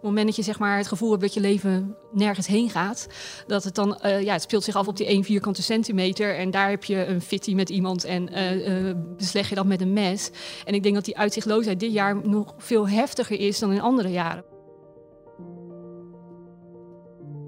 het moment dat je zeg maar, het gevoel hebt dat je leven nergens heen gaat, dat het dan, uh, ja, het speelt zich af op die 1 vierkante centimeter. En daar heb je een fitty met iemand en uh, besleg je dat met een mes. En ik denk dat die uitzichtloosheid dit jaar nog veel heftiger is dan in andere jaren.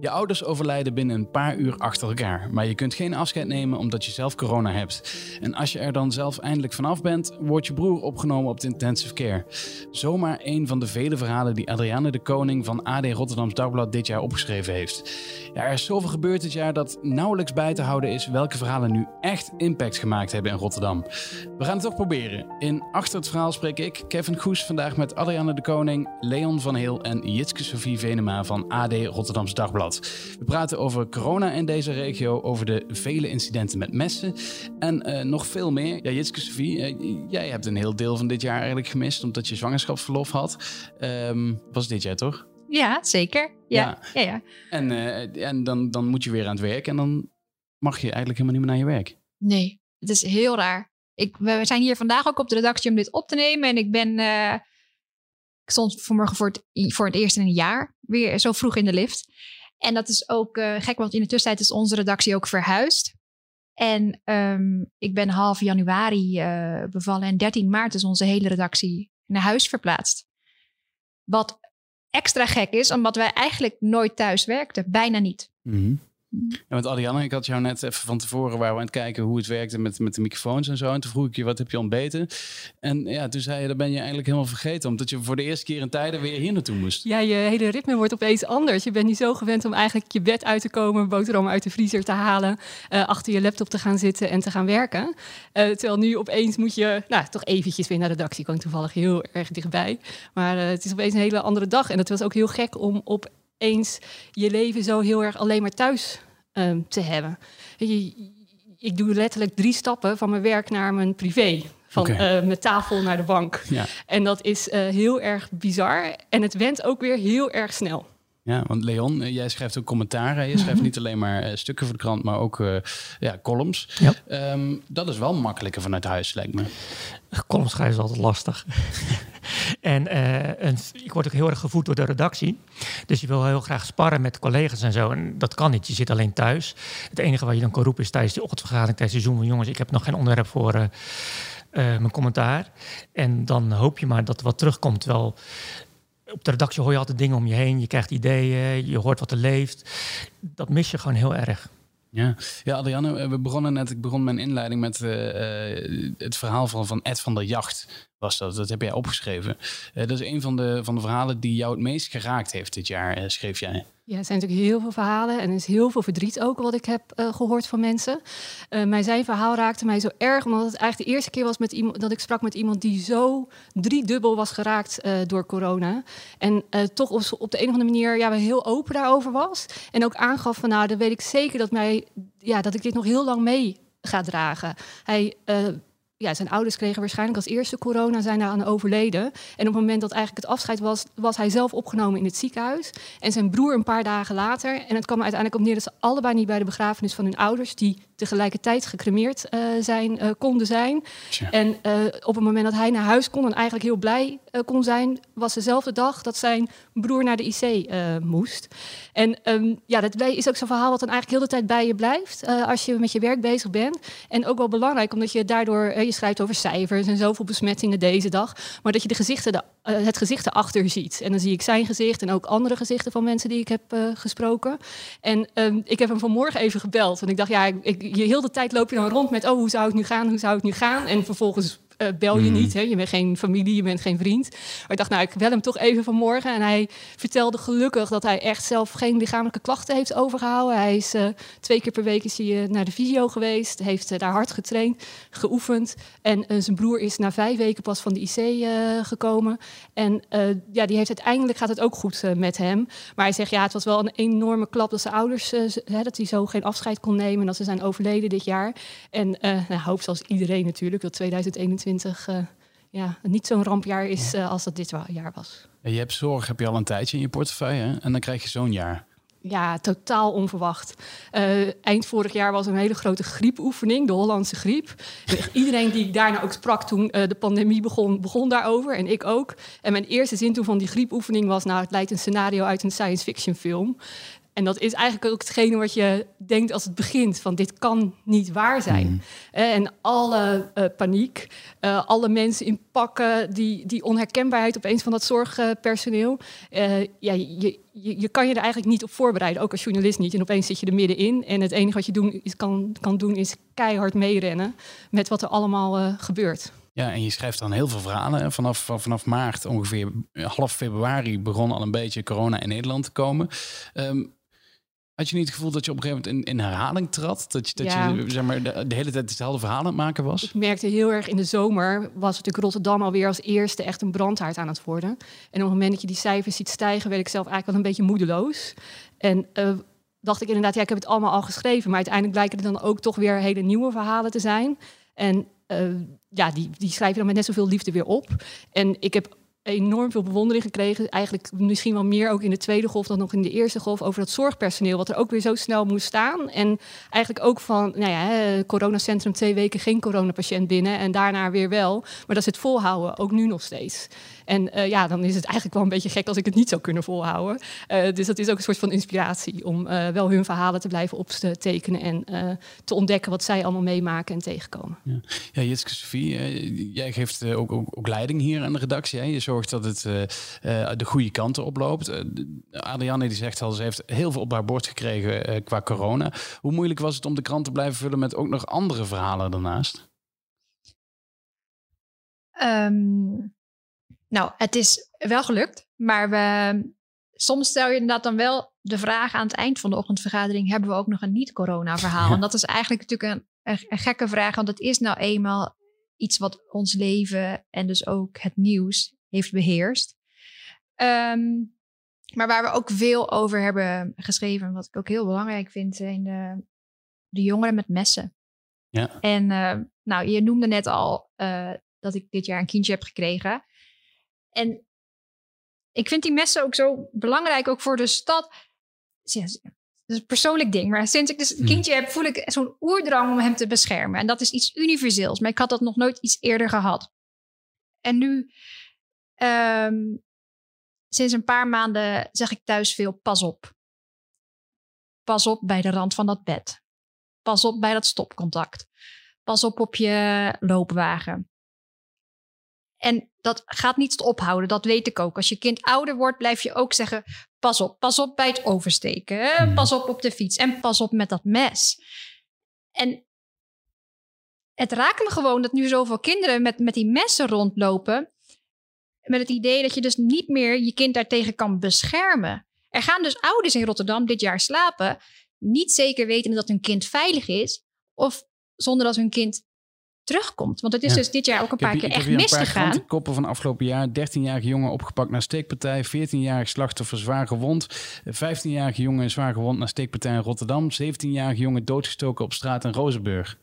Je ouders overlijden binnen een paar uur achter elkaar, maar je kunt geen afscheid nemen omdat je zelf corona hebt. En als je er dan zelf eindelijk vanaf bent, wordt je broer opgenomen op de intensive care. Zomaar een van de vele verhalen die Adriane de Koning van AD Rotterdams Dagblad dit jaar opgeschreven heeft. Er is zoveel gebeurd dit jaar dat nauwelijks bij te houden is welke verhalen nu echt impact gemaakt hebben in Rotterdam. We gaan het toch proberen. In Achter het Verhaal spreek ik, Kevin Goes, vandaag met Adriane de Koning, Leon van Heel en Jitske Sophie Venema van AD Rotterdams Dagblad. We praten over corona in deze regio, over de vele incidenten met messen en uh, nog veel meer. Ja, Jitske Sofie, uh, jij hebt een heel deel van dit jaar eigenlijk gemist omdat je zwangerschapsverlof had. Um, was dit jaar toch? Ja, zeker. Ja, ja. ja, ja. En, uh, en dan, dan moet je weer aan het werk en dan mag je eigenlijk helemaal niet meer naar je werk. Nee, het is heel raar. Ik, we zijn hier vandaag ook op de redactie om dit op te nemen en ik ben... ik stond vanmorgen voor het, voor het eerst in een jaar weer zo vroeg in de lift. En dat is ook uh, gek, want in de tussentijd is onze redactie ook verhuisd. En um, ik ben half januari uh, bevallen en 13 maart is onze hele redactie naar huis verplaatst. Wat extra gek is, omdat wij eigenlijk nooit thuis werkten, bijna niet. Mm. Ja, want Adrianne, ik had jou net even van tevoren waar we aan het kijken hoe het werkte met, met de microfoons en zo. En toen vroeg ik je, wat heb je ontbeten? En ja, toen zei je, dat ben je eigenlijk helemaal vergeten. Omdat je voor de eerste keer in tijden weer hier naartoe moest. Ja, je hele ritme wordt opeens anders. Je bent niet zo gewend om eigenlijk je bed uit te komen, boterham uit de vriezer te halen, uh, achter je laptop te gaan zitten en te gaan werken. Uh, terwijl nu opeens moet je, nou, toch eventjes weer naar de redactie. Ik toevallig heel erg dichtbij. Maar uh, het is opeens een hele andere dag. En het was ook heel gek om op eens je leven zo heel erg alleen maar thuis um, te hebben. Je, ik doe letterlijk drie stappen van mijn werk naar mijn privé. Van okay. uh, mijn tafel naar de bank. Ja. En dat is uh, heel erg bizar. En het went ook weer heel erg snel. Ja, want Leon, eh, jij schrijft ook commentaren. Je schrijft niet alleen maar stukken voor de krant, maar ook uh, ja, columns. Ja. Um, dat is wel makkelijker vanuit huis, lijkt me. Columns schrijven is altijd lastig. en, uh, en, ik word ook heel erg gevoed door de redactie. Dus je wil heel graag sparren met collega's en zo. En dat kan niet. Je zit alleen thuis. Het enige wat je dan kan roepen is tijdens de ochtendvergadering, tijdens de Zoom. Van, jongens, ik heb nog geen onderwerp voor uh, mijn commentaar. En dan hoop je maar dat er wat terugkomt. Terwijl op de redactie hoor je altijd dingen om je heen. Je krijgt ideeën, je hoort wat er leeft. Dat mis je gewoon heel erg. Ja, ja Adrianne, we begonnen net, ik begon mijn inleiding met uh, uh, het verhaal van, van Ed van der Jacht. Was dat, dat heb jij opgeschreven. Uh, dat is een van de, van de verhalen die jou het meest geraakt heeft dit jaar, schreef jij. Ja, er zijn natuurlijk heel veel verhalen en er is heel veel verdriet ook wat ik heb uh, gehoord van mensen. Uh, maar zijn verhaal raakte mij zo erg, omdat het eigenlijk de eerste keer was met iemand, dat ik sprak met iemand die zo driedubbel was geraakt door corona. En toch op, op, de een of andere manier ja, heel open daarover was. En ook aangaf van nou, dan weet ik zeker dat, mij, ja, dat ik dit nog heel lang mee ga dragen. Hij ja, zijn ouders kregen waarschijnlijk als eerste corona, zijn daar aan overleden. En op het moment dat eigenlijk het afscheid was, was hij zelf opgenomen in het ziekenhuis. En zijn broer een paar dagen later. En het kwam uiteindelijk op neer dat ze allebei niet bij de begrafenis van hun ouders, die tegelijkertijd gecremeerd uh, zijn, uh, konden zijn. Tja. En uh, op het moment dat hij naar huis kon en eigenlijk heel blij kon zijn, was dezelfde dag dat zijn broer naar de IC moest. En um, ja, dat is ook zo'n verhaal wat dan eigenlijk heel de tijd bij je blijft als je met je werk bezig bent. En ook wel belangrijk, omdat je daardoor, je schrijft over cijfers en zoveel besmettingen deze dag, maar dat je de gezichten, de, het gezicht erachter ziet. En dan zie ik zijn gezicht en ook andere gezichten van mensen die ik heb gesproken. En um, ik heb hem vanmorgen even gebeld, want ik dacht, ja, ik, ik je heel de tijd loop je dan rond met, oh, hoe zou het nu gaan, hoe zou het nu gaan? En vervolgens uh, bel je mm. niet, hè? je bent geen familie, je bent geen vriend. Maar ik dacht, nou, ik bel hem toch even vanmorgen. En hij vertelde gelukkig dat hij echt zelf geen lichamelijke klachten heeft overgehouden. Hij is uh, twee keer per week is hij, uh, naar de visio geweest, heeft daar hard getraind, geoefend. En zijn broer is na vijf weken pas van de IC gekomen. En ja, die heeft uiteindelijk gaat het ook goed met hem. Maar hij zegt, ja, het was wel een enorme klap dat zijn ouders, hè, dat hij zo geen afscheid kon nemen. En dat ze zijn overleden dit jaar. En nou, hoop zoals iedereen natuurlijk dat 2021 2020 uh, ja, niet zo'n rampjaar is uh, als dat dit jaar was. Je hebt zorg heb je al een tijdje in je portefeuille en dan krijg je zo'n jaar. ja, totaal onverwacht. Uh, eind vorig jaar was een hele grote griepoefening, de Hollandse griep. En iedereen die ik daarna ook sprak toen uh, de pandemie begon, begon daarover. En ik ook. En mijn eerste zin toen van die griepoefening was... nou, het lijkt een scenario uit een science fiction film. En dat is eigenlijk ook hetgene wat je denkt als het begint: van dit kan niet waar zijn. Mm. En alle uh, paniek, uh, alle mensen in pakken, die, die onherkenbaarheid opeens van dat zorgpersoneel. Uh, ja, je, je, je, kan je er eigenlijk niet op voorbereiden, ook als journalist niet. En opeens zit je er middenin. En het enige wat je doen, is, kan, kan doen is keihard meerennen met wat er allemaal gebeurt. Ja, en je schrijft dan heel veel verhalen. Vanaf, vanaf maart, ongeveer half februari, begon al een beetje corona in Nederland te komen. Um, had je niet het gevoel dat je op een gegeven moment in, in herhaling trad? Dat je, dat je zeg maar, de, de, hele tijd hetzelfde verhaal aan het maken was? Ik merkte heel erg in de zomer was natuurlijk Rotterdam alweer als eerste echt een brandhaard aan het worden. En op het moment dat je die cijfers ziet stijgen, werd ik zelf eigenlijk wel een beetje moedeloos. En uh, dacht ik inderdaad, ja, ik heb het allemaal al geschreven. Maar uiteindelijk blijken er dan ook toch weer hele nieuwe verhalen te zijn. En uh, ja, die, die schrijf je dan met net zoveel liefde weer op. En ik heb enorm veel bewondering gekregen. Eigenlijk misschien wel meer ook in de tweede golf dan nog in de eerste golf over dat zorgpersoneel. Wat er ook weer zo snel moest staan. En eigenlijk ook van, nou ja, coronacentrum twee weken geen coronapatiënt binnen. En daarna weer wel. Maar dat is het volhouden, ook nu nog steeds. En uh, ja, dan is het eigenlijk wel een beetje gek als ik het niet zou kunnen volhouden. Uh, dus dat is ook een soort van inspiratie om uh, wel hun verhalen te blijven optekenen en te ontdekken wat zij allemaal meemaken en tegenkomen. Ja, ja Jitske Sofie, jij geeft ook, ook, ook, leiding hier aan de redactie. Hè? Je zorgt dat het de goede kanten oploopt. Adrianne die zegt al, ze heeft heel veel op haar bord gekregen qua corona. Hoe moeilijk was het om de krant te blijven vullen met ook nog andere verhalen daarnaast? Um, nou, het is wel gelukt, maar we, soms stel je inderdaad dan wel de vraag aan het eind van de ochtendvergadering: hebben we ook nog een niet-corona-verhaal? En dat is eigenlijk natuurlijk een, een, gekke vraag, want het is nou eenmaal iets wat ons leven en dus ook het nieuws heeft beheerst. Um, maar waar we ook veel over hebben geschreven, wat ik ook heel belangrijk vind, zijn de, de jongeren met messen. Ja. En uh, nou, je noemde net al uh, dat ik dit jaar een kindje heb gekregen. En ik vind die messen ook zo belangrijk, ook voor de stad. dat is een persoonlijk ding. Maar sinds ik dus een hmm. kindje heb, voel ik zo'n oerdrang om hem te beschermen. En dat is iets universeels. Maar ik had dat nog nooit iets eerder gehad. En nu, um, sinds een paar maanden, zeg ik thuis veel: pas op. Pas op bij de rand van dat bed. Pas op bij dat stopcontact. Pas op op je loopwagen. En dat gaat niet ophouden, dat weet ik ook. Als je kind ouder wordt, blijf je ook zeggen: pas op, pas op bij het oversteken. Hmm. Pas op op de fiets en pas op met dat mes. En het raakt me gewoon dat nu zoveel kinderen met, met die messen rondlopen. Met het idee dat je dus niet meer je kind daartegen kan beschermen. Er gaan dus ouders in Rotterdam dit jaar slapen, niet zeker weten dat hun kind veilig is, of zonder dat hun kind terugkomt. Want het is dus dit jaar ook een paar keer echt misgegaan. Ik koppen van afgelopen jaar. 13-jarige jongen opgepakt naar steekpartij. 14-jarig slachtoffer zwaar gewond. 15-jarige jongen zwaar gewond naar steekpartij in Rotterdam. 17-jarige jongen doodgestoken op straat in Rozenburg.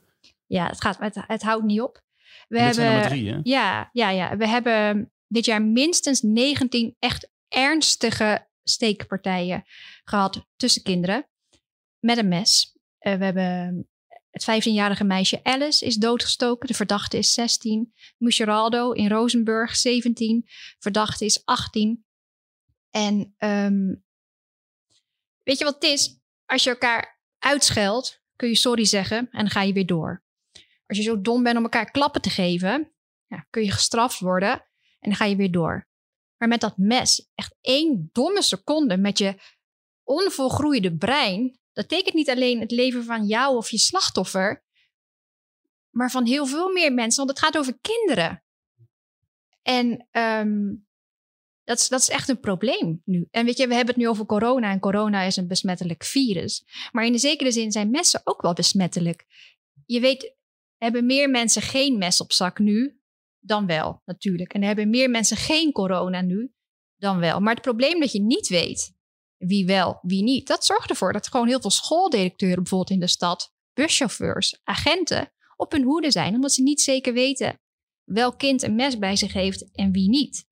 Ja, het, gaat, het, het houdt niet op. We hebben, zijn er drie, hè? Ja, ja, ja, we hebben dit jaar minstens 19 echt ernstige steekpartijen gehad tussen kinderen met een mes. Uh, we hebben het 15-jarige meisje Alice is doodgestoken. De verdachte is 16. Muscheraldo in Rozenburg 17. Verdachte is 18. En um, weet je wat het is? Als je elkaar uitscheldt, kun je sorry zeggen en dan ga je weer door. Als je zo dom bent om elkaar klappen te geven, ja, kun je gestraft worden en dan ga je weer door. Maar met dat mes, echt één domme seconde met je onvolgroeide brein, dat tekent niet alleen het leven van jou of je slachtoffer, maar van heel veel meer mensen, want het gaat over kinderen. En um, dat, is, dat is echt een probleem nu. En weet je, we hebben het nu over corona en corona is een besmettelijk virus. Maar in de zekere zin zijn messen ook wel besmettelijk. Je weet, hebben meer mensen geen mes op zak nu dan wel, natuurlijk. En hebben meer mensen geen corona nu dan wel. Maar het probleem dat je niet weet, wie wel, wie niet. Dat zorgt ervoor dat gewoon heel veel schooldirecteuren bijvoorbeeld in de stad, buschauffeurs, agenten op hun hoede zijn, omdat ze niet zeker weten welk kind een mes bij zich heeft en wie niet.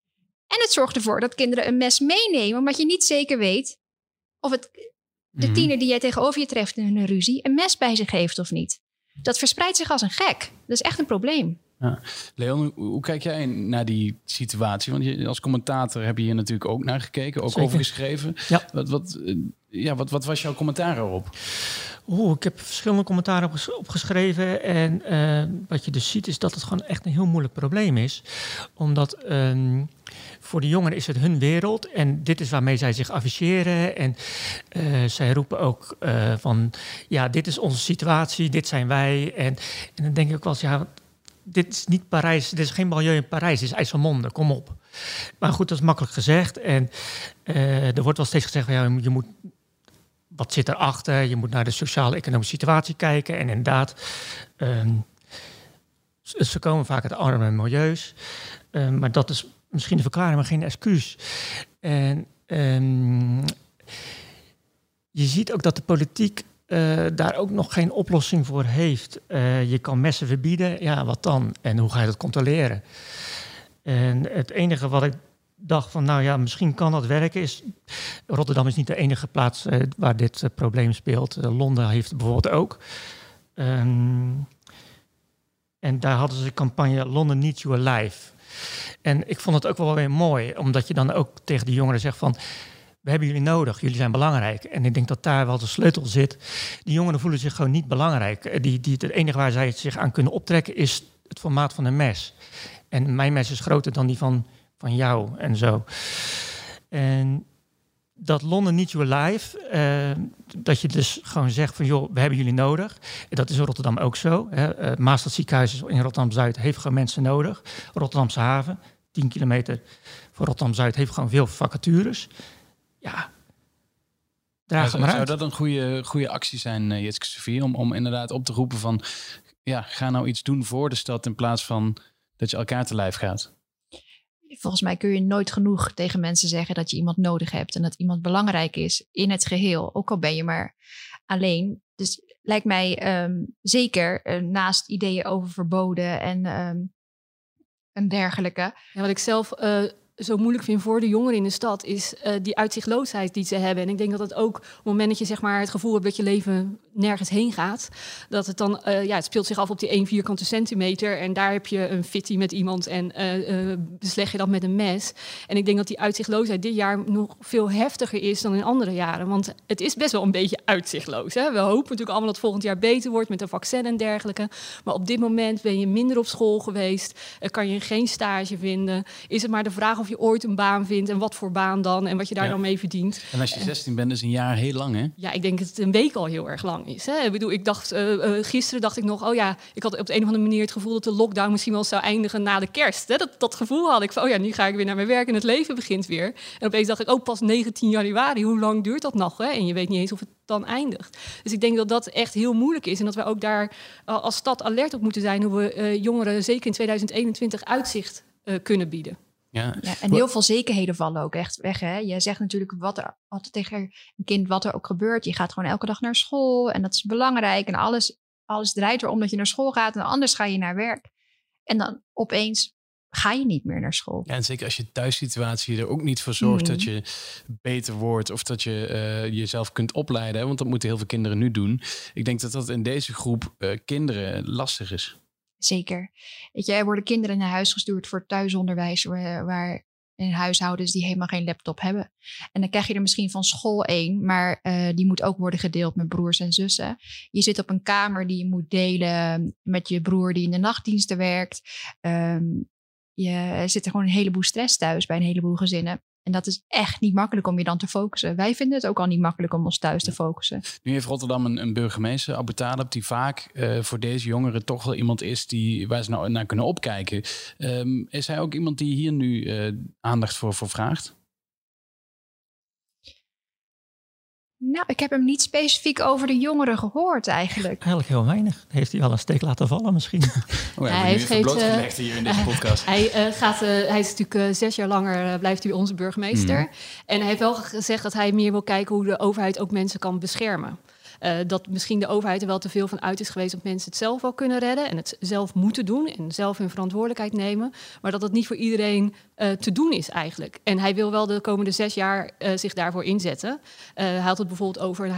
En het zorgt ervoor dat kinderen een mes meenemen, omdat je niet zeker weet of het de Mhm. tiener die jij tegenover je treft in een ruzie een mes bij zich heeft of niet. Dat verspreidt zich als een gek. Dat is echt een probleem. Leon, hoe, kijk jij naar die situatie? Want je, als commentator heb je hier natuurlijk ook naar gekeken, ook Zeker. over geschreven. Ja. Wat, wat, eh, ja, wat, wat was jouw commentaar erop? Oeh, ik heb verschillende commentaren opges- opgeschreven. En eh, wat je dus ziet is dat het gewoon echt een heel moeilijk probleem is. Omdat ehm, voor de jongeren is het hun wereld. En dit is waarmee zij zich afficheren. En eh, zij roepen ook van, ja, dit is onze situatie, dit zijn wij. En, en dan denk ik ook wel eens, ja, dit is niet Parijs, dit is geen milieu in Parijs, dit is IJsselmonde, kom op. Maar goed, dat is makkelijk gezegd. En eh, er wordt wel steeds gezegd, ja, je moet wat zit erachter? Je moet naar de sociaal-economische situatie kijken. En inderdaad, ehm, ze ze komen vaak uit arme milieus. Ehm, maar dat is misschien een verklaring, maar geen excuus. En ehm, je ziet ook dat de politiek eh, daar ook nog geen oplossing voor heeft. Eh, je kan messen verbieden, ja, wat dan? En hoe ga je dat controleren? En het enige wat ik dacht van, nou ja, misschien kan dat werken, is Rotterdam is niet de enige plaats eh, waar dit probleem speelt. Londen heeft bijvoorbeeld ook. Ehm, en daar hadden ze de campagne London Needs You Alive. En ik vond het ook wel weer mooi, omdat je dan ook tegen die jongeren zegt van... We hebben jullie nodig, jullie zijn belangrijk. En ik denk dat daar wel de sleutel zit. Die jongeren voelen zich gewoon niet belangrijk. Eh, Die, die, het enige waar zij zich aan kunnen optrekken is het formaat van een mes. En mijn mes is groter dan die van, van jou en zo. En dat Londen Needs You Alive, eh, dat je dus gewoon zegt van joh, we hebben jullie nodig. En dat is in Rotterdam ook zo. Hè. Eh, in Rotterdam-Zuid heeft gewoon mensen nodig. Rotterdamse haven, 10 kilometer van Rotterdam-Zuid, heeft gewoon veel vacatures. Ja, draag hem zou, maar zou uit. dat een goede, goede actie zijn, uh, Jitske Sofie, om, om inderdaad op te roepen van... Ja, ga nou iets doen voor de stad in plaats van dat je elkaar te lijf gaat. Volgens mij kun je nooit genoeg tegen mensen zeggen dat je iemand nodig hebt en dat iemand belangrijk is in het geheel, ook al ben je maar alleen. Dus lijkt mij um, zeker uh, naast ideeën over verboden en, um, en dergelijke. Ja, wat ik zelf uh, zo moeilijk vind voor de jongeren in de stad, is uh, die uitzichtloosheid die ze hebben. En ik denk dat het ook op het moment dat je zeg maar, het gevoel hebt dat je leven nergens heen gaat, dat het dan, uh, ja, het speelt zich af op die 1 vierkante centimeter. En daar heb je een fitty met iemand en uh, besleg je dat met een mes. En ik denk dat die uitzichtloosheid dit jaar nog veel heftiger is dan in andere jaren. Want het is best wel een beetje uitzichtloos. Hè? We hopen natuurlijk allemaal dat volgend jaar beter wordt met een vaccin en dergelijke. Maar op dit moment ben je minder op school geweest, kan je geen stage vinden. Is het maar de vraag of je ooit een baan vindt en wat voor baan dan en wat je daar ja. dan mee verdient. En als je 16 bent, is een jaar heel lang, hè? Ja, ik denk dat het een week al heel erg lang is. Hè? Ik bedoel, ik dacht uh, uh, gisteren dacht ik nog, oh ja, ik had op de een of andere manier het gevoel dat de lockdown misschien wel zou eindigen na de kerst. Hè? Dat, dat gevoel had ik van, oh ja, nu ga ik weer naar mijn werk en het leven begint weer. En opeens dacht ik, oh, pas 19 januari, hoe lang duurt dat nog? Hè? En je weet niet eens of het dan eindigt. Dus ik denk dat dat echt heel moeilijk is en dat we ook daar uh, als stad alert op moeten zijn hoe we eh, jongeren zeker in 2021 uitzicht eh, kunnen bieden. Ja. ja. en heel veel zekerheden vallen ook echt weg. Hè? Je zegt natuurlijk wat er altijd tegen een kind wat er ook gebeurt. Je gaat gewoon elke dag naar school en dat is belangrijk. En alles, alles draait erom dat je naar school gaat en anders ga je naar werk. En dan opeens ga je niet meer naar school. Ja, en zeker als je thuissituatie er ook niet voor zorgt mm. dat je beter wordt of dat je uh, jezelf kunt opleiden. Hè? Want dat moeten heel veel kinderen nu doen. Ik denk dat dat in deze groep uh, kinderen lastig is. Zeker. Weet je, er worden kinderen naar huis gestuurd voor thuisonderwijs, waar, in huishoudens die helemaal geen laptop hebben. En dan krijg je er misschien van school één, maar uh, die moet ook worden gedeeld met broers en zussen. Je zit op een kamer die je moet delen met je broer die in de nachtdiensten werkt. Um, je zit er gewoon een heleboel stress thuis bij een heleboel gezinnen. En dat is echt niet makkelijk om je dan te focussen. Wij vinden het ook al niet makkelijk om ons thuis te focussen. Nu heeft Rotterdam een, een burgemeester, Abu Talib, die vaak uh, voor deze jongeren toch wel iemand is die, waar ze nou naar kunnen opkijken. Um, is hij ook iemand die hier nu uh, aandacht voor, voor vraagt? Nou, ik heb hem niet specifiek over de jongeren gehoord eigenlijk. Eigenlijk heel weinig. Heeft hij wel een steek laten vallen misschien? Oh, ja, hij heeft geen uh, hier in deze podcast. hij, uh, gaat, uh, hij is natuurlijk zes jaar langer blijft hij onze burgemeester. Mm. En hij heeft wel gezegd dat hij meer wil kijken hoe de overheid ook mensen kan beschermen. Dat misschien de overheid er wel te veel van uit is geweest dat mensen het zelf wel kunnen redden en het zelf moeten doen en zelf hun verantwoordelijkheid nemen. Maar dat dat niet voor iedereen te doen is eigenlijk. En hij wil wel de komende zes jaar zich daarvoor inzetten. hij had het bijvoorbeeld over een.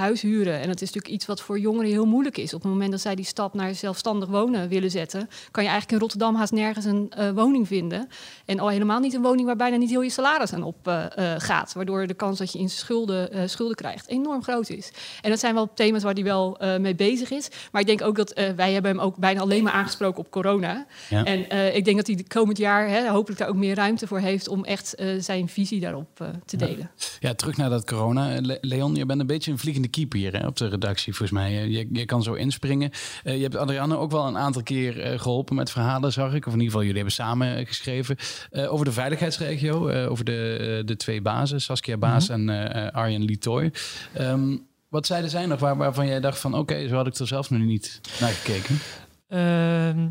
En dat is natuurlijk iets wat voor jongeren heel moeilijk is. Op het moment dat zij die stap naar zelfstandig wonen willen zetten, kan je eigenlijk in Rotterdam haast nergens een woning vinden. En al helemaal niet een woning waar bijna niet heel je salaris aan op gaat. Waardoor de kans dat je in schulden, schulden krijgt enorm groot is. En dat zijn wel thema's waar hij wel mee bezig is. Maar ik denk ook dat wij hebben hem ook bijna alleen maar aangesproken op corona. Ja. En ik denk dat hij de komend jaar hè, hopelijk daar ook meer ruimte voor heeft om echt zijn visie daarop te delen. Ja. terug naar dat corona. Leon, je bent een beetje een vliegende keeper hier hè, op de redactie, volgens mij. Je, je kan zo inspringen. je hebt Adrianne ook wel een aantal keer geholpen met verhalen, zag ik. Of in ieder geval, jullie hebben samen geschreven over de veiligheidsregio, over de, de twee bazen, Saskia Baas mhm. en Arjen Litoy. Ehm, wat zeiden zij nog waar, waarvan jij dacht van oké, zo had ik er zelf nog niet naar gekeken? Ehm,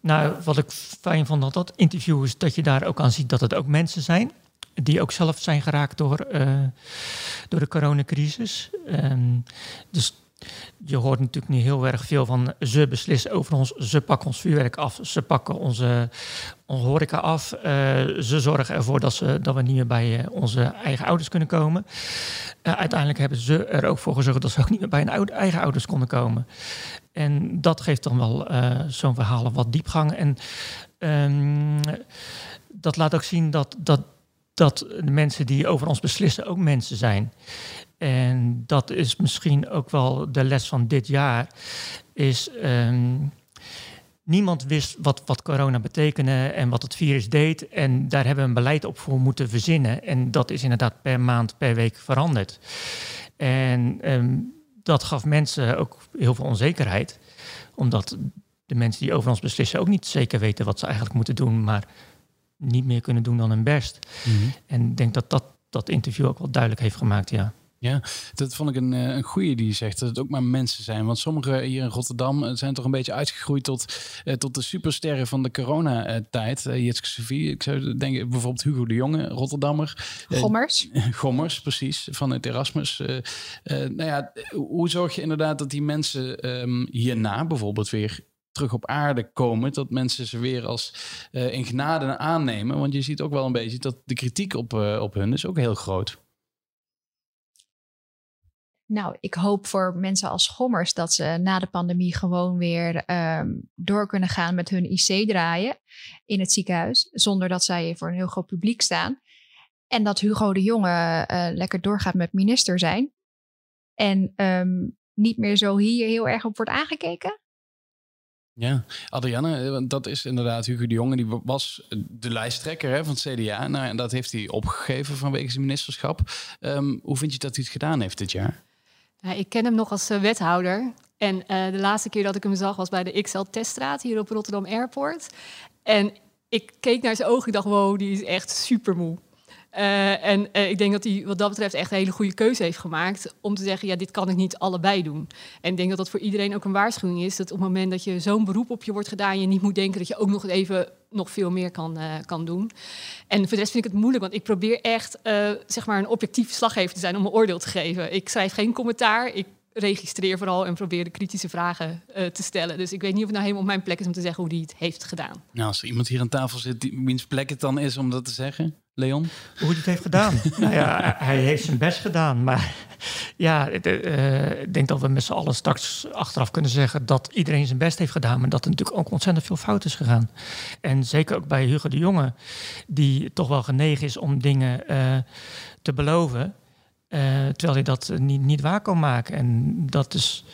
nou, wat ik fijn vond dat dat interview is dat je daar ook aan ziet dat het ook mensen zijn die ook zelf zijn geraakt door, uh, door de coronacrisis. Um, dus je hoort natuurlijk niet heel erg veel van ze beslissen over ons, ze pakken ons vuurwerk af, ze pakken onze, onze horeca af, uh, ze zorgen ervoor dat, ze, dat we niet meer bij uh, onze eigen ouders kunnen komen. Uh, uiteindelijk hebben ze er ook voor gezorgd dat ze ook niet meer bij hun eigen ouders konden komen. En dat geeft dan wel zo'n verhaal wat diepgang. En um, dat laat ook zien dat, dat, dat de mensen die over ons beslissen ook mensen zijn. En dat is misschien ook wel de les van dit jaar. Is um, niemand wist wat, wat corona betekende en wat het virus deed. En daar hebben we een beleid op voor moeten verzinnen. En dat is inderdaad per maand, per week veranderd. En um, dat gaf mensen ook heel veel onzekerheid. Omdat de mensen die over ons beslissen ook niet zeker weten wat ze eigenlijk moeten doen, maar niet meer kunnen doen dan hun best. Mm -hmm. En ik denk dat, dat dat interview ook wel duidelijk heeft gemaakt, ja. Ja, dat vond ik een, eh, een goede die zegt dat het ook maar mensen zijn. Want sommigen hier in Rotterdam eh, zijn toch een beetje uitgegroeid tot, uh, tot de supersterren van de coronatijd. Uh, Jitske Sofie, ik zou denken bijvoorbeeld Hugo de Jonge, Rotterdammer. Gommers. Gommers, precies, van het Erasmus. nou ja, hoe zorg je inderdaad dat die mensen um, hierna bijvoorbeeld weer terug op aarde komen, dat mensen ze weer als in genade aannemen? Want je ziet ook wel een beetje dat de kritiek op, op hun is ook heel groot. Nou, ik hoop voor mensen als schommers dat ze na de pandemie gewoon weer um, door kunnen gaan met hun IC draaien in het ziekenhuis, zonder dat zij voor een heel groot publiek staan. En dat Hugo de Jonge uh, lekker doorgaat met minister zijn. En um, niet meer zo hier heel erg op wordt aangekeken. Ja, Adrianne, eh, dat is inderdaad Hugo de Jonge. Die was de lijsttrekker hè, van het CDA. Nou, en dat heeft hij opgegeven vanwege zijn ministerschap. Um, hoe vind je dat hij het gedaan heeft dit jaar? Nou, ik ken hem nog als uh, wethouder. En uh, de laatste keer dat ik hem zag was bij de XL Teststraat hier op Rotterdam Airport. En ik keek naar zijn ogen en dacht, wow, die is echt super moe. Uh, en uh, ik denk dat hij wat dat betreft echt een hele goede keuze heeft gemaakt om te zeggen, ja, dit kan ik niet allebei doen. En ik denk dat dat voor iedereen ook een waarschuwing is, dat op het moment dat je zo'n beroep op je wordt gedaan, je niet moet denken dat je ook nog even nog veel meer kan, uh, kan doen. En voor de rest vind ik het moeilijk, want ik probeer echt zeg maar een objectief verslaggever te zijn om een oordeel te geven. Ik schrijf geen commentaar, ik registreer vooral en probeer de kritische vragen te stellen. Dus ik weet niet of het nou helemaal mijn plek is om te zeggen hoe hij het heeft gedaan. Nou, als er iemand hier aan tafel zit die, wiens plek het dan is om dat te zeggen, Leon? Hoe hij het heeft gedaan? nou ja, hij heeft zijn best gedaan. Maar ja, uh, ik denk dat we met z'n allen straks achteraf kunnen zeggen dat iedereen zijn best heeft gedaan. Maar dat er natuurlijk ook ontzettend veel fout is gegaan. En zeker ook bij Hugo de Jonge, die toch wel genegen is om dingen uh, te beloven. Uh, terwijl hij dat niet, niet waar kan maken. En dat is,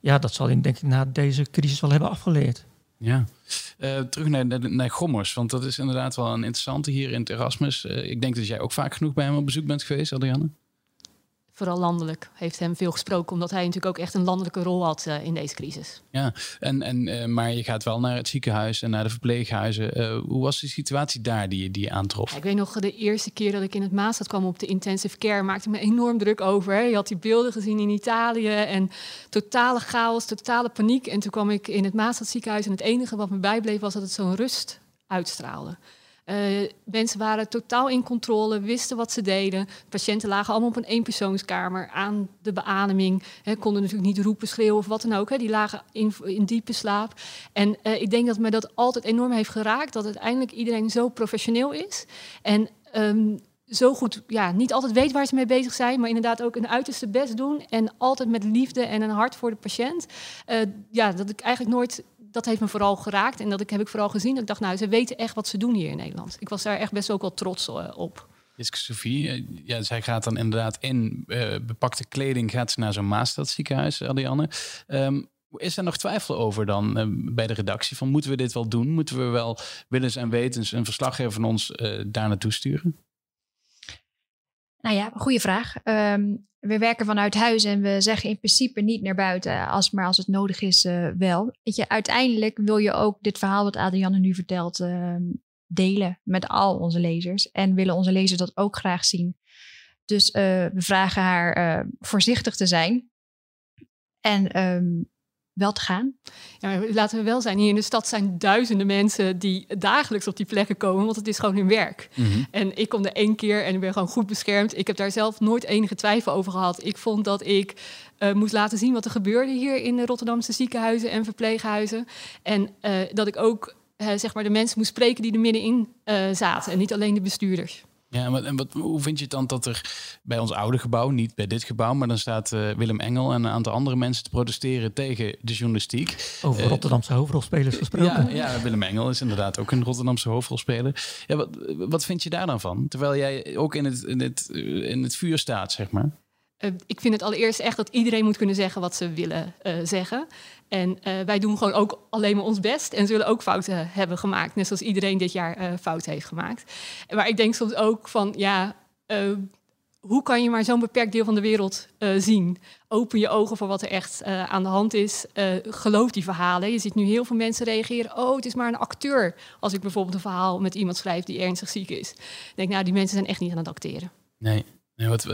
ja, dat zal hij denk ik na deze crisis wel hebben afgeleerd. Ja, uh, terug naar, naar, Gommers, want dat is inderdaad wel een interessante hier in het Erasmus. Uh, ik denk dat jij ook vaak genoeg bij hem op bezoek bent geweest, Adrianne vooral landelijk heeft hem veel gesproken, omdat hij natuurlijk ook echt een landelijke rol had uh, in deze crisis. Ja, en, en, uh, maar je gaat wel naar het ziekenhuis en naar de verpleeghuizen. Uh, hoe was de situatie daar die, die je aantrof? Ja, ik weet nog, de eerste keer dat ik in het Maasstad kwam op de intensive care, maakte me enorm druk over. Hè. Je had die beelden gezien in Italië en totale chaos, totale paniek. En toen kwam ik in het Maasstad ziekenhuis en het enige wat me bijbleef was dat het zo'n rust uitstraalde. Uh, mensen waren totaal in controle, wisten wat ze deden. Patiënten lagen allemaal op een eenpersoonskamer aan de beademing. Hè, konden natuurlijk niet roepen, schreeuwen of wat dan ook. Die lagen in, in diepe slaap. En uh, ik denk dat me dat altijd enorm heeft geraakt. Dat uiteindelijk iedereen zo professioneel is. En um, zo goed, ja, niet altijd weet waar ze mee bezig zijn, maar inderdaad ook een uiterste best doen en altijd met liefde en een hart voor de patiënt. Uh, ja, dat ik eigenlijk nooit, dat heeft me vooral geraakt en dat ik, heb ik vooral gezien. Dat ik dacht, nou, ze weten echt wat ze doen hier in Nederland. Ik was daar echt best ook wel trots uh, op. Jiske Sophie, eh, ja, zij gaat dan inderdaad in uh, bepakte kleding, gaat ze naar zo'n Maastad ziekenhuis. Um, is er nog twijfel over dan bij de redactie? Van moeten we dit wel doen? Moeten we wel willens en wetens een verslaggever van ons daar naartoe sturen? Nou ja, goede vraag. Um, we werken vanuit huis en we zeggen in principe niet naar buiten, als, maar als het nodig is uh, wel. Weet je, uiteindelijk wil je ook dit verhaal wat Adrianne nu vertelt uh, delen met al onze lezers. En willen onze lezers dat ook graag zien. Dus uh, we vragen haar voorzichtig te zijn. En um, wel te gaan. Ja, laten we wel zijn, hier in de stad zijn duizenden mensen die dagelijks op die plekken komen, want het is gewoon hun werk. Mm -hmm. En ik kom er één keer en ik ben gewoon goed beschermd. Ik heb daar zelf nooit enige twijfel over gehad. Ik vond dat ik uh, moest laten zien wat er gebeurde hier in de Rotterdamse ziekenhuizen en verpleeghuizen. En uh, dat ik ook uh, zeg maar de mensen moest spreken die er middenin zaten en niet alleen de bestuurders. Ja, en wat, en wat, hoe vind je het dan dat er bij ons oude gebouw, niet bij dit gebouw, maar dan staat uh, Willem Engel en een aantal andere mensen te protesteren tegen de journalistiek. Over uh, Rotterdamse hoofdrolspelers gesproken. Ja, ja, Willem Engel is inderdaad ook een Rotterdamse hoofdrolspeler. Ja, wat, wat vind je daar dan van? Terwijl jij ook in het, in het, in het vuur staat, zeg maar. Uh, ik vind het allereerst echt dat iedereen moet kunnen zeggen wat ze willen uh, zeggen. En uh, wij doen gewoon ook alleen maar ons best en zullen ook fouten hebben gemaakt. Net zoals iedereen dit jaar fouten heeft gemaakt. Maar ik denk soms ook van, ja, hoe kan je maar zo'n beperkt deel van de wereld zien? Open je ogen voor wat er echt aan de hand is. geloof die verhalen. Je ziet nu heel veel mensen reageren. Oh, het is maar een acteur. Als ik bijvoorbeeld een verhaal met iemand schrijf die ernstig ziek is. Dan denk ik, nou, die mensen zijn echt niet aan het acteren. Nee. Nee, wat,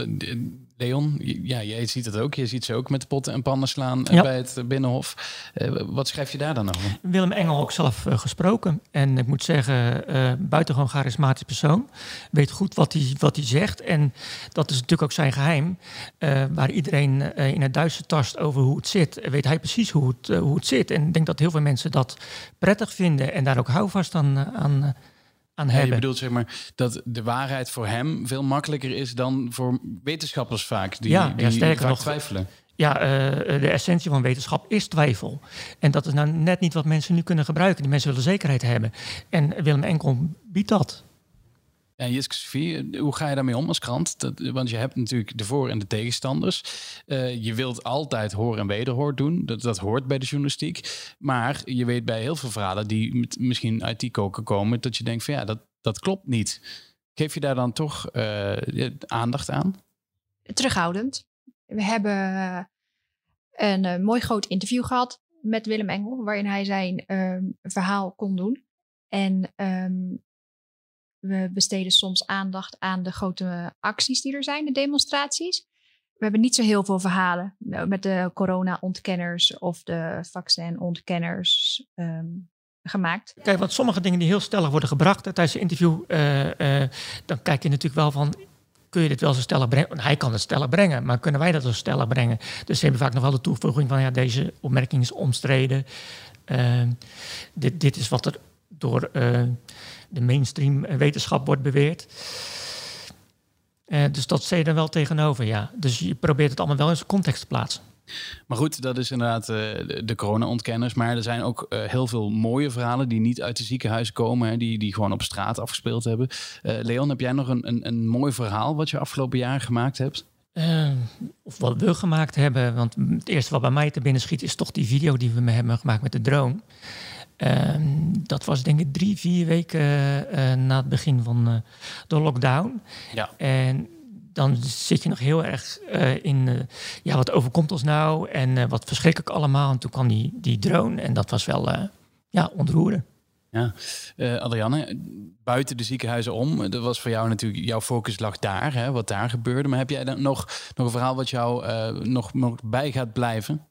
Leon, ja, jij ziet het ook. Je ziet ze ook met potten en pannen slaan ja. bij het Binnenhof. Uh, wat schrijf je daar dan over? Willem Engel ook zelf uh, gesproken. En ik moet zeggen, uh, buitengewoon charismatisch persoon. Weet goed wat hij wat hij zegt. En dat is natuurlijk ook zijn geheim. waar iedereen in het duister tast over hoe het zit. Weet hij precies hoe het, hoe het zit. En ik denk dat heel veel mensen dat prettig vinden. En daar ook houvast aan, aan aan hebben. Ja, je bedoelt zeg maar dat de waarheid voor hem veel makkelijker is dan voor wetenschappers vaak die, ja, die sterker vaak nog, twijfelen. Ja, uh, de essentie van wetenschap is twijfel. En dat is nou net niet wat mensen nu kunnen gebruiken. Die mensen willen zekerheid hebben. En Willem Enkel biedt dat. Ja, Jiske hoe ga je daarmee om als krant? Dat, want je hebt natuurlijk de voor- en de tegenstanders. Uh, je wilt altijd hoor en wederhoor doen. Dat, dat hoort bij de journalistiek. Maar je weet bij heel veel verhalen die misschien uit die koken komen... dat je denkt van ja, dat, dat klopt niet. Geef je daar dan toch uh, aandacht aan? Terughoudend. We hebben een uh, mooi groot interview gehad met Willem Engel... waarin hij zijn verhaal kon doen. En um, we besteden soms aandacht aan de grote acties die er zijn, de demonstraties. We hebben niet zo heel veel verhalen met de corona-ontkenners of de vaccin-ontkenners um, gemaakt. Kijk, want sommige dingen die heel stellig worden gebracht tijdens het interview, uh, uh, dan kijk je natuurlijk wel van, kun je dit wel zo stellig brengen? Hij kan het stellig brengen, maar kunnen wij dat zo stellig brengen? Dus ze hebben vaak nog wel de toevoeging van, ja, deze opmerking is omstreden. Uh, dit, dit is wat er door de mainstream wetenschap wordt beweerd. Uh, dus dat zit je er wel tegenover, ja. Dus je probeert het allemaal wel in zijn context te plaatsen. Maar goed, dat is inderdaad uh, de, corona-ontkenners. Maar er zijn ook uh, heel veel mooie verhalen die niet uit de ziekenhuizen komen. Hè, die, die gewoon op straat afgespeeld hebben. Leon, heb jij nog een, een, een mooi verhaal wat je afgelopen jaar gemaakt hebt? of wat we gemaakt hebben. Want het eerste wat bij mij te binnen schiet is toch die video die we hebben gemaakt met de drone. Um, dat was denk ik drie, vier weken uh, na het begin van uh, de lockdown. Ja. En dan zit je nog heel erg uh, in, ja, wat overkomt ons nou en wat verschrikkelijk allemaal. En toen kwam die, die drone en dat was wel, ja, ontroerend. Ja, uh, Adrianne, buiten de ziekenhuizen om, dat was voor jou natuurlijk, jouw focus lag daar, hè, wat daar gebeurde. Maar heb jij dan nog, nog een verhaal wat jou uh, nog, nog bij gaat blijven?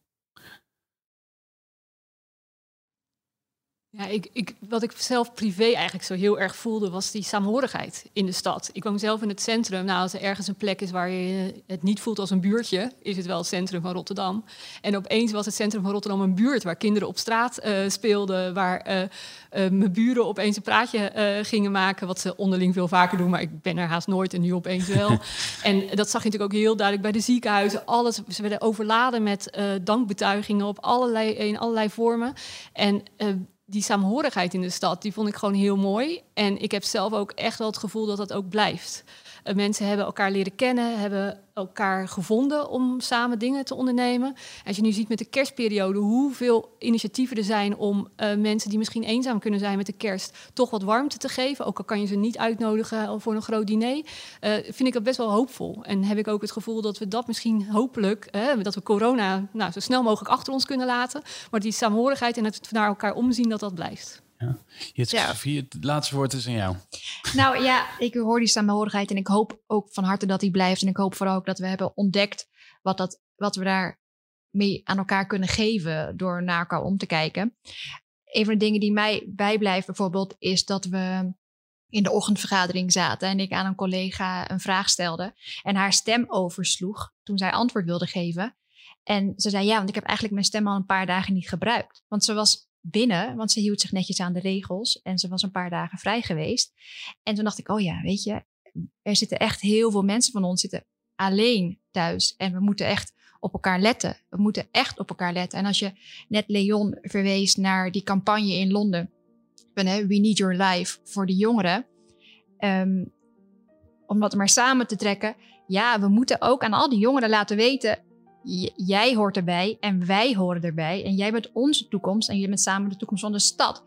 Ja, ik, ik, wat ik zelf privé eigenlijk zo heel erg voelde, was die saamhorigheid in de stad. Ik woon zelf in het centrum. Nou, als er ergens een plek is waar je het niet voelt als een buurtje, is het wel het centrum van Rotterdam. En opeens was het centrum van Rotterdam een buurt waar kinderen op straat uh, speelden, waar uh, uh, mijn buren opeens een praatje gingen maken, wat ze onderling veel vaker doen, maar ik ben er haast nooit en nu opeens wel. en dat zag je natuurlijk ook heel duidelijk bij de ziekenhuizen. Alles, ze werden overladen met dankbetuigingen op allerlei, in allerlei vormen. En die saamhorigheid in de stad, die vond ik gewoon heel mooi. En ik heb zelf ook echt wel het gevoel dat dat ook blijft. Uh, mensen hebben elkaar leren kennen, hebben elkaar gevonden om samen dingen te ondernemen. Als je nu ziet met de kerstperiode hoeveel initiatieven er zijn om uh, mensen die misschien eenzaam kunnen zijn met de kerst toch wat warmte te geven. Ook al kan je ze niet uitnodigen voor een groot diner, vind ik dat best wel hoopvol. En heb ik ook het gevoel dat we dat misschien hopelijk, dat we corona nou, zo snel mogelijk achter ons kunnen laten. Maar die saamhorigheid en het naar elkaar omzien, dat dat blijft. Ja. ja. het laatste woord is aan jou. Nou ja, ik hoor die samenhorigheid en ik hoop ook van harte dat die blijft. En ik hoop vooral ook dat we hebben ontdekt wat, dat, wat we daar mee aan elkaar kunnen geven door naar elkaar om te kijken. Een van de dingen die mij bijblijft bijvoorbeeld is dat we in de ochtendvergadering zaten en ik aan een collega een vraag stelde en haar stem oversloeg toen zij antwoord wilde geven. En ze zei ja, want ik heb eigenlijk mijn stem al een paar dagen niet gebruikt. Want ze was binnen, want ze hield zich netjes aan de regels en ze was een paar dagen vrij geweest. En toen dacht ik, oh ja, weet je, er zitten echt heel veel mensen van ons zitten alleen thuis en we moeten echt op elkaar letten. We moeten echt op elkaar letten. En als je net Leon verwees naar die campagne in Londen, van, hè, We Need Your Life voor de jongeren, um, om dat maar samen te trekken. Ja, we moeten ook aan al die jongeren laten weten jij hoort erbij en wij horen erbij. En jij bent onze toekomst en jij bent samen de toekomst van de stad.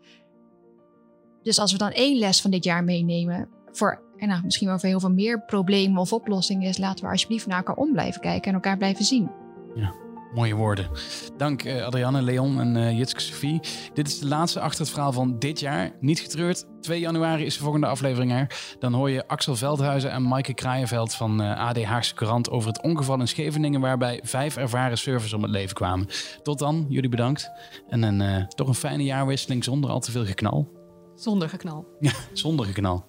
Dus als we dan één les van dit jaar meenemen voor en nou, misschien wel voor heel veel meer problemen of oplossingen is, laten we alsjeblieft naar elkaar om blijven kijken en elkaar blijven zien. Ja. Mooie woorden. Dank uh, Adrianne, Leon en uh, Jitske Sophie. Dit is de laatste achter het verhaal van dit jaar. Niet getreurd. 2 januari is de volgende aflevering er. Dan hoor je Axel Veldhuizen en Maaike Kraaienveld van uh, eh, AD Haagse Courant over het ongeval in Scheveningen waarbij vijf ervaren surfers om het leven kwamen. Tot dan, jullie bedankt. En een, toch een fijne jaarwisseling zonder al te veel geknal. Zonder geknal. Ja, zonder geknal.